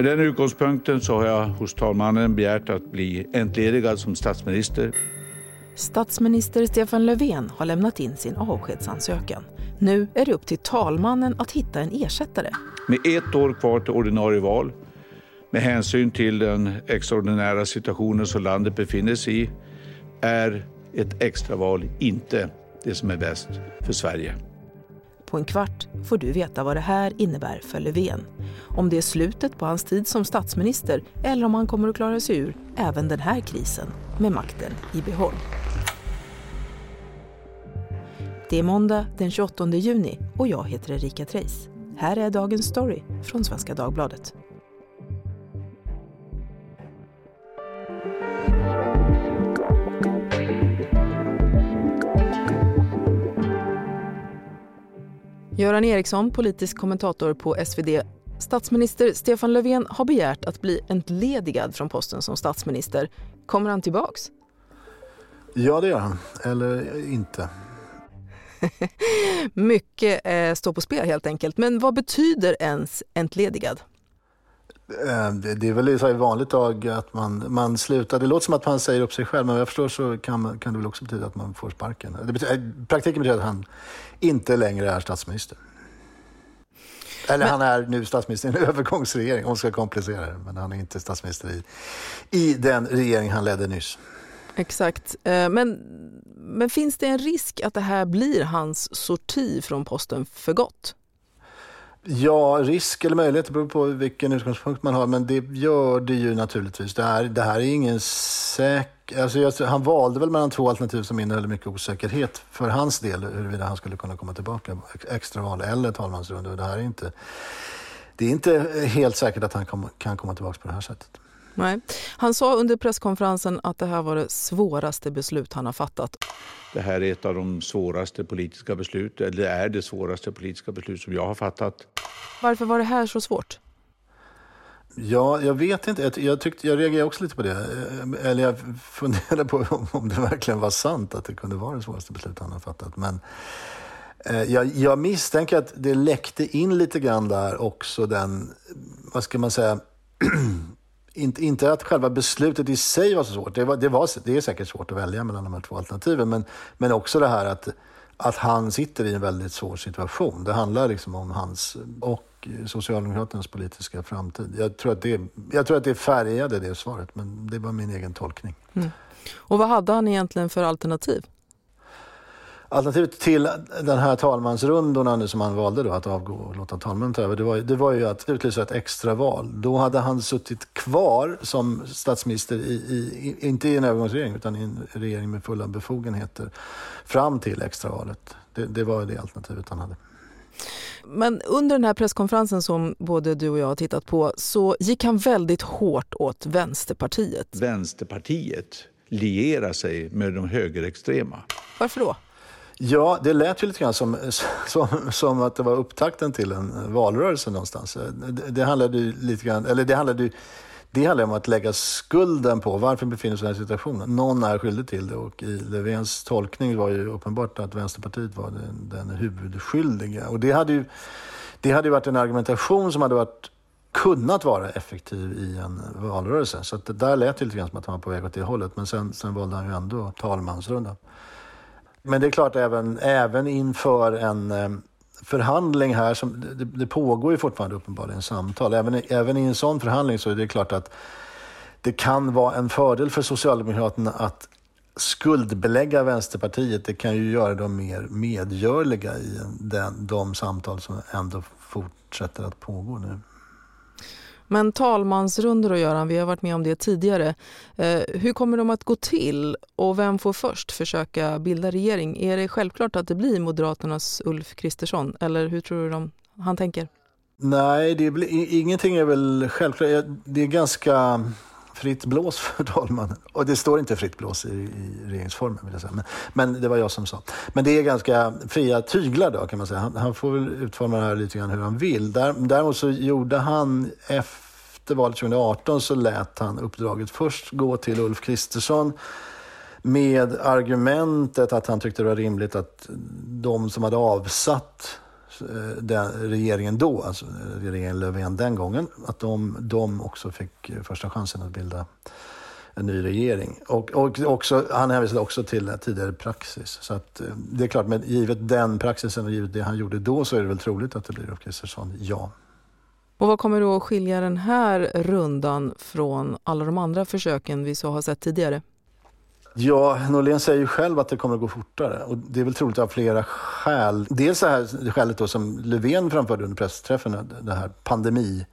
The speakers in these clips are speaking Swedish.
Med den utgångspunkten så har jag hos talmannen begärt att bli entledigad som statsminister. Statsminister Stefan Löfven har lämnat in sin avskedsansökan. Nu är det upp till talmannen att hitta en ersättare. Med ett år kvar till ordinarie val, med hänsyn till den extraordinära situationen som landet befinner sig i, är ett extraval inte det som är bäst för Sverige. På en kvart får du veta vad det här innebär för Löfven. Om det är slutet på hans tid som statsminister eller om han kommer att klara sig ur även den här krisen med makten i behåll. Det är måndag den 28 juni och jag heter Erika Treijs. Här är dagens story från Svenska Dagbladet. Göran Eriksson, politisk kommentator på SvD. Statsminister Stefan Löfven har begärt att bli entledigad från posten som statsminister. Kommer han tillbaks? Ja, det gör han. Eller inte. Mycket eh, står på spel helt enkelt. Men vad betyder ens entledigad? Eh, det är väl så vanligt dag att man, man slutar. Det låter som att man säger upp sig själv, men vad jag förstår så kan, kan det väl också betyda att man får sparken. Det betyder, eh, praktiken betyder att han inte längre är statsminister. Eller men, han är nu statsminister i en övergångsregering, om man ska komplicera det. Men han är inte statsminister i, i den regering han ledde nyss. Exakt. Eh, men, men finns det en risk att det här blir hans sorti från posten för gott? Ja, risk eller möjlighet, det beror på vilken utgångspunkt man har. Men det gör det ju naturligtvis. Det här, det här är ingen säker... Alltså han valde väl mellan två alternativ som innehöll mycket osäkerhet för hans del, huruvida han skulle kunna komma tillbaka, extraval eller talmansrunda. Det här är inte... Det är inte helt säkert att han kom, kan komma tillbaka på det här sättet. Nej. Han sa under presskonferensen att det här var det svåraste beslut han har fattat. Det här är ett av de svåraste politiska beslut, eller det är det svåraste politiska beslut som jag har fattat. Varför var det här så svårt? Ja, jag vet inte. Jag, tyckte, jag reagerade också lite på det. Eller jag funderade på om det verkligen var sant att det kunde vara det svåraste beslut han har fattat. Men eh, jag, jag misstänker att det läckte in lite grann där också den, vad ska man säga, inte, inte att själva beslutet i sig var så svårt. Det, var, det, var, det är säkert svårt att välja mellan de här två alternativen. Men, men också det här att, att han sitter i en väldigt svår situation. Det handlar liksom om hans och Socialdemokraternas politiska framtid. Jag tror att det, jag tror att det färgade det svaret, men det var min egen tolkning. Mm. Och vad hade han egentligen för alternativ? Alternativet till den här talmansrundorna nu som han valde då att avgå och låta talmannen ta över, det var, det var ju att utlysa ett extraval. Då hade han suttit kvar som statsminister, i, i, inte i en övergångsregering utan i en regering med fulla befogenheter fram till extravalet. Det, det var det alternativet han hade. Men under den här presskonferensen som både du och jag har tittat på så gick han väldigt hårt åt Vänsterpartiet. Vänsterpartiet lierar sig med de högerextrema. Varför då? Ja, det lät ju lite grann som, som, som att det var upptakten till en valrörelse någonstans. Det, det handlade ju lite grann, eller det handlade ju, det handlar om att lägga skulden på varför vi befinner oss i den här situationen. Någon är skyldig till det och i Löfvens tolkning var ju uppenbart att Vänsterpartiet var den, den huvudskyldiga. Och det hade ju det hade varit en argumentation som hade varit kunnat vara effektiv i en valrörelse. Så att där lät det lite grann som att han var på väg åt det hållet. Men sen, sen valde han ju ändå talmansrundan. Men det är klart, även, även inför en eh, förhandling här, som, det, det pågår ju fortfarande uppenbarligen samtal. Även, även i en sån förhandling så är det klart att det kan vara en fördel för Socialdemokraterna att skuldbelägga Vänsterpartiet. Det kan ju göra dem mer medgörliga i den, de samtal som ändå fortsätter att pågå nu. Men talmansrundor och Göran, vi har varit med om det tidigare. Eh, hur kommer de att gå till och vem får först försöka bilda regering? Är det självklart att det blir Moderaternas Ulf Kristersson eller hur tror du de, han tänker? Nej, det blir, ingenting är väl självklart. Eh, det är ganska fritt blås för talmannen. Och det står inte fritt blås i, i regeringsformen vill jag säga. Men, men, det var jag som sa. Men det är ganska fria tyglar då kan man säga. Han, han får väl utforma det här lite grann hur han vill. Där, däremot så gjorde han efter valet 2018 så lät han uppdraget först gå till Ulf Kristersson med argumentet att han tyckte det var rimligt att de som hade avsatt Eh, den regeringen då, alltså eh, regeringen Löfven den gången, att de, de också fick eh, första chansen att bilda en ny regering. Och, och också, han hänvisade också till tidigare praxis. Så att, det är klart, men givet den praxisen och givet det han gjorde då så är det väl troligt att det blir Ulf Kristersson, ja. Och vad kommer då att skilja den här rundan från alla de andra försöken vi så har sett tidigare? Ja, Norlén säger ju själv att det kommer att gå fortare. Och det är väl troligt av flera skäl. Dels det här skälet då som Löfven framförde under pressträffen, det här pandemi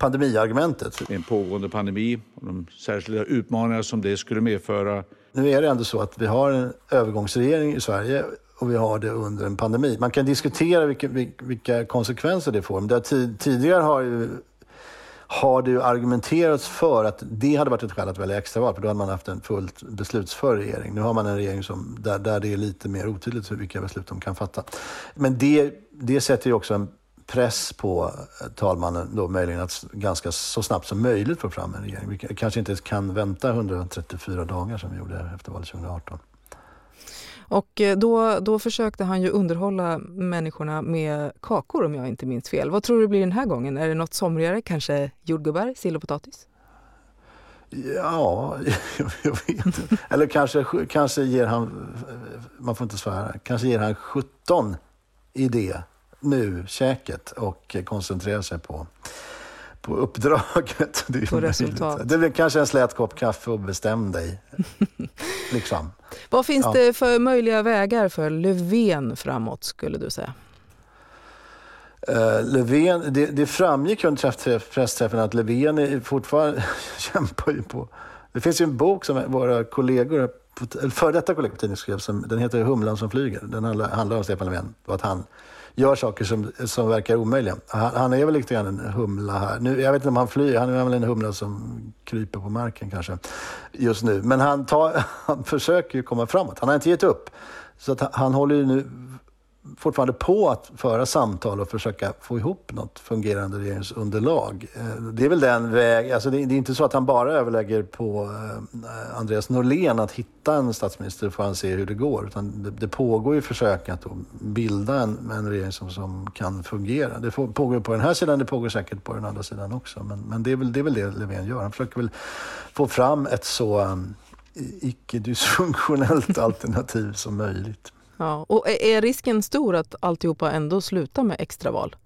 pandemiargumentet. En pågående pandemi och de särskilda utmaningar som det skulle medföra. Nu är det ändå så att vi har en övergångsregering i Sverige och vi har det under en pandemi. Man kan diskutera vilka, vilka konsekvenser det får. Men tidigare har ju har det ju argumenterats för att det hade varit ett skäl att välja extraval, för då hade man haft en fullt beslutsför regering. Nu har man en regering som, där, där det är lite mer otydligt vilka beslut de kan fatta. Men det, det sätter ju också en press på eh, talmannen då möjligen att ganska så snabbt som möjligt få fram en regering. Vi kanske inte kan vänta 134 dagar som vi gjorde efter valet 2018. Och eh, då, då försökte han ju underhålla människorna med kakor om jag inte minns fel. Vad tror du det blir den här gången? Är det något somrigare? Kanske jordgubbar, sill och potatis? Ja, jag vet inte. Eller kanske, kanske ger han, man får inte svära, kanske ger han 17 i det nu, käket, och koncentrerar sig på på uppdraget. Det är på resultat. Det blir kanske en slät kopp kaffe och bestäm dig. liksom. Vad finns ja. det för möjliga vägar för Löfven framåt skulle du säga? Uh, Löfven, det, det framgick under pressträffen att Löfven fortfarande kämpar ju på... Det finns ju en bok som våra kollegor, före detta kollegor på tidningen skrev, som, den heter Humlan som flyger. Den handlar, handlar om Stefan Löfven och att han gör saker som, som verkar omöjliga. Han, han är väl lite grann en humla här. Nu, jag vet inte om han flyr, han är väl en humla som kryper på marken kanske just nu. Men han, tar, han försöker ju komma framåt. Han har inte gett upp. Så att han håller ju nu fortfarande på att föra samtal och försöka få ihop något fungerande regeringsunderlag. Eh, det är väl den väg, alltså det är inte så att han bara överlägger på eh, Andreas Norlén att hitta en statsminister får han se hur det går. Utan det, pågår ju försök att bilda en, en regering som, som kan fungera. Det pågår på den här sidan, det pågår säkert på den andra sidan också. Men, men det, är väl, det är väl det Löfven gör. Han försöker väl få fram ett så eh, icke-dysfunktionellt alternativ som möjligt. Ja, och är risken stor att alltihopa ändå slutar med extraval?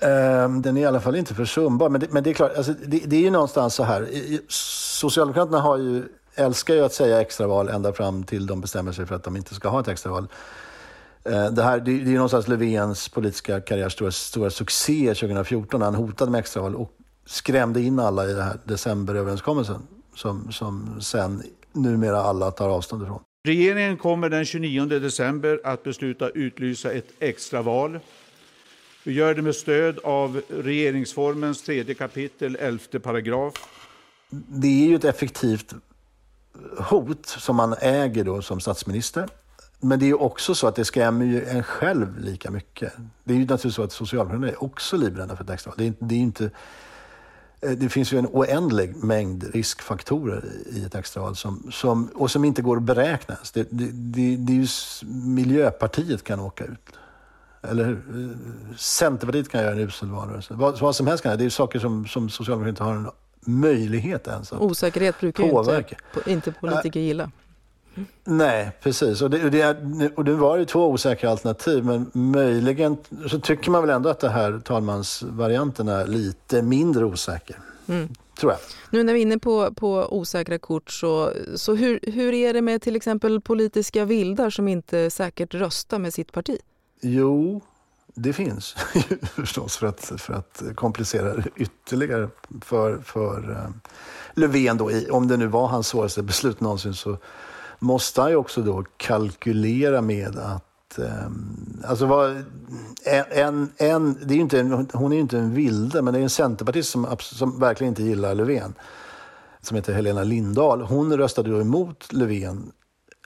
Ehm, den är i alla fall inte försumbar. Men det, men det är klart, alltså, det, det, är ju någonstans så här. Socialdemokraterna har ju, älskar ju att säga extraval ända fram till de bestämmer sig för att de inte ska ha ett extraval. Ehm, det, här, det, det är ju någonstans Löfvens politiska karriärs stora, stora succé 2014 när han hotade med extraval och skrämde in alla i den här decemberöverenskommelsen som, som sen numera alla tar avstånd ifrån. Regeringen kommer den 29 december att besluta utlysa ett extraval. Vi gör det med stöd av regeringsformens tredje kapitel, elfte paragraf. Det är ju ett effektivt hot som man äger då som statsminister. Men det är också så att det skrämmer ju en själv lika mycket. Det är ju naturligtvis så att Socialdemokraterna är också livrädda för ett extraval. Det är, det är inte det finns ju en oändlig mängd riskfaktorer i ett extraval som, som, och som inte går att beräkna. Det, det, det, det är ju, Miljöpartiet kan åka ut. Eller hur? Centerpartiet kan göra en usel valrörelse. Vad, vad som helst kan Det är saker som, som Socialdemokraterna inte har en möjlighet ens att Osäkerhet brukar påverka. ju inte, inte politiker gilla. Nej, precis. Och det, det, och det var ju två osäkra alternativ, men möjligen så tycker man väl ändå att det här talmansvarianten är lite mindre osäker. Mm. Tror jag. Nu när vi är inne på, på osäkra kort, så, så hur, hur är det med till exempel politiska vildar som inte säkert röstar med sitt parti? Jo, det finns förstås för att, för att komplicera det ytterligare för, för uh, Löfven. Då, om det nu var hans svåraste beslut någonsin så måste han ju också då kalkylera med att ehm, Alltså vad, en, en, det är inte en, hon är ju inte en vilde, men det är en centerpartist som, som verkligen inte gillar Löfven. Som heter Helena Lindahl. Hon röstade då emot Löfven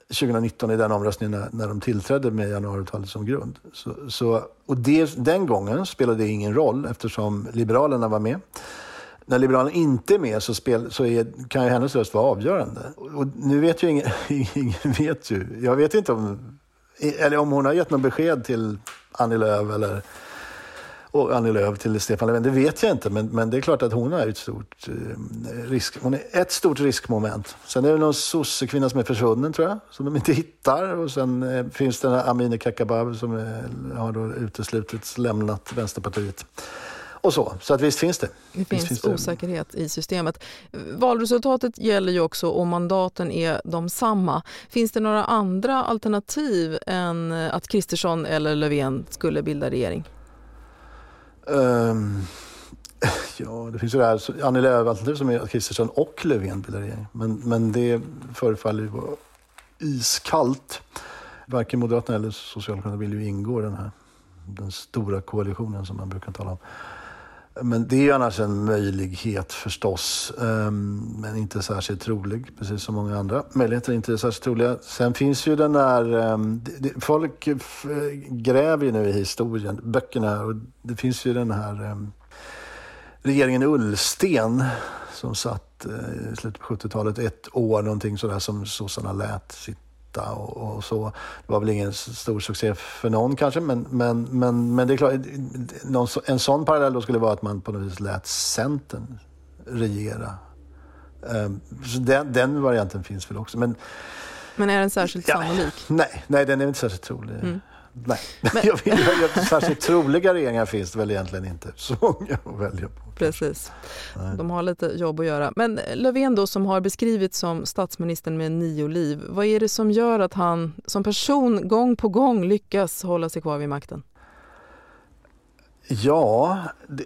2019 i den omröstningen när, när de tillträdde med januariavtalet som grund. Så, så, och det, den gången spelade det ingen roll eftersom Liberalerna var med när Liberalerna inte är med så, spel, så är, kan ju hennes röst vara avgörande. Och nu vet ju ingen, ingen vet ju. Jag vet inte om eller om hon har gett något besked till Annie Lööf eller och Annie Lööf till Stefan Löfven, det vet jag inte. Men, men det är klart att hon är ett stort, eh, risk, hon är ett stort riskmoment. Sen är det någon sossekvinna som är försvunnen tror jag, som de inte hittar. Och sen eh, finns det Amineh Kakabaveh som är, har då uteslutits, lämnat Vänsterpartiet. Och så, så att visst finns det. Det finns, finns det. osäkerhet i systemet. Valresultatet gäller ju också om mandaten är de samma. Finns det några andra alternativ än att Kristersson eller Löfven skulle bilda regering? Um, ja, det finns ju det här Annie Lööf-alternativ som är att Kristersson och Löfven bildar regering. Men, men det förefaller ju vara iskallt. Varken Moderaterna eller Socialdemokraterna vill ju ingå i den här den stora koalitionen som man brukar tala om. Men det är ju annars en möjlighet förstås, ehm, men inte särskilt trolig, precis som många andra möjligheter inte är särskilt troliga. Sen finns ju den där, ehm, folk eh, gräver ju nu i historien, böckerna, och det finns ju den här ehm, regeringen Ullsten som satt eh, i slutet på 70-talet, ett år någonting sådär som sossarna lät sitt hitta och, och, så. Det var väl ingen stor succé för någon kanske, men, men, men, men det är klart, någon, en sån parallell då skulle vara att man på något vis lät Centern regera. Um, så den, den, varianten finns väl också. Men, men är den särskilt ja, sannolik? Nej, nej, den är inte särskilt trolig. Mm. Nej, men... jag vill, jag, särskilt troliga regeringar finns det väl egentligen inte så många att välja på. Precis. Nej. De har lite jobb att göra. Men Löfven då som har beskrivits som statsministern med nio liv. Vad är det som gör att han som person gång på gång lyckas hålla sig kvar vid makten? Ja, det,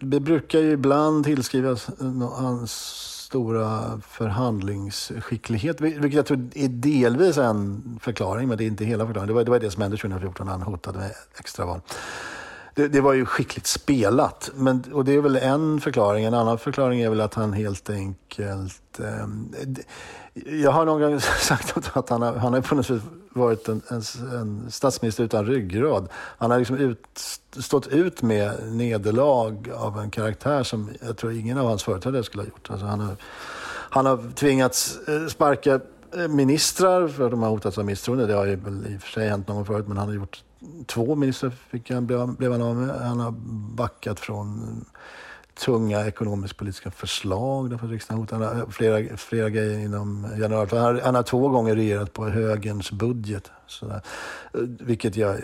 det brukar ju ibland tillskrivas hans stora förhandlingsskicklighet, vilket jag tror är delvis en förklaring, men det är inte hela förklaringen. Det var det, var det som hände 2014 när han hotade med extraval. Det, det, var ju skickligt spelat, men, och det är väl en förklaring. En annan förklaring är väl att han helt enkelt... Eh, jag har någon gång sagt att han har, han har på något sätt varit en, en, en statsminister utan ryggrad. Han har liksom ut, stått ut med nederlag av en karaktär som jag tror ingen av hans företrädare skulle ha gjort. Alltså han, har, han har tvingats eh, sparka eh, ministrar för att de har hotats av misstroende. Det har ju i och för sig hänt någon gång förut, men han har gjort två ministrar fick han, blev, blev han av med. Han har backat från tunga ekonomisk-politiska förslag därför riksdagen hotar. Han har flera, flera grejer inom januari. Han har, han har två gånger regerat på högerns budget. Sådär. Vilket jag,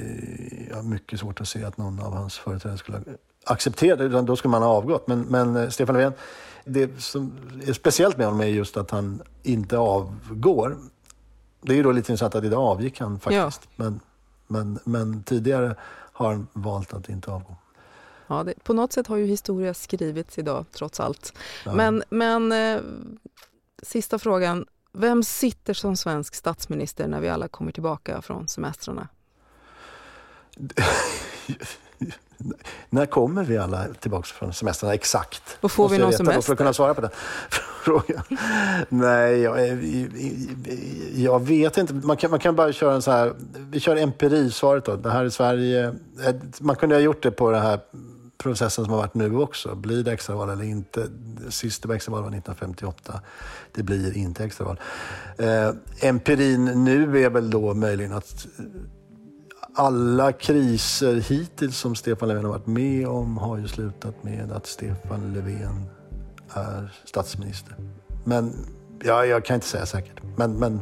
jag har mycket svårt att se att någon av hans företrädare skulle acceptera. Utan då skulle man ha avgått. Men, men eh, Stefan Löfven, det som är speciellt med honom är just att han inte avgår. Det är ju då lite intressant att idag avgick han faktiskt. Ja. Men, men, men tidigare har han valt att inte avgå. Ja, det, på något sätt har ju historia skrivits idag, trots allt. Ja. Men, men eh, sista frågan. Vem sitter som svensk statsminister när vi alla kommer tillbaka från semestrarna? när kommer vi alla tillbaka från semestrarna exakt? Och får vi någon semester? För att kunna svara på den frågan. Nej, jag, jag, vet inte. Man kan, man kan bara köra en så här... Vi kör empirisvaret då. Det här är Sverige. Man kunde ha gjort det på den här processen som har varit nu också. Blir det extraval eller inte? Sista extraval var 1958. Det blir inte extraval. Eh, empirin nu är väl då möjligen att alla kriser hittills som Stefan Löfven har varit med om har ju slutat med att Stefan Löfven är statsminister. Men ja, jag kan inte säga säkert. Men, men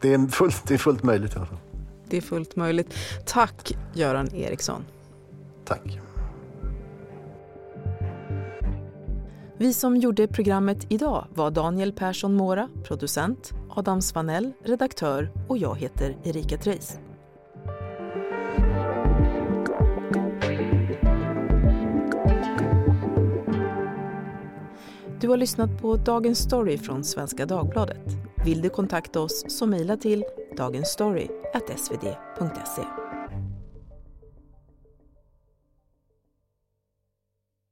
det, är fullt, det är fullt möjligt i alla fall. Det är fullt möjligt. Tack Göran Eriksson. Tack. Vi som gjorde programmet idag var Daniel Persson Mora, producent, Adam Svanell, redaktör och jag heter Erika Treijs. Du har lyssnat på Dagens Story från Svenska Dagbladet. Vill du kontakta oss så mejla till dagensstory.svd.se.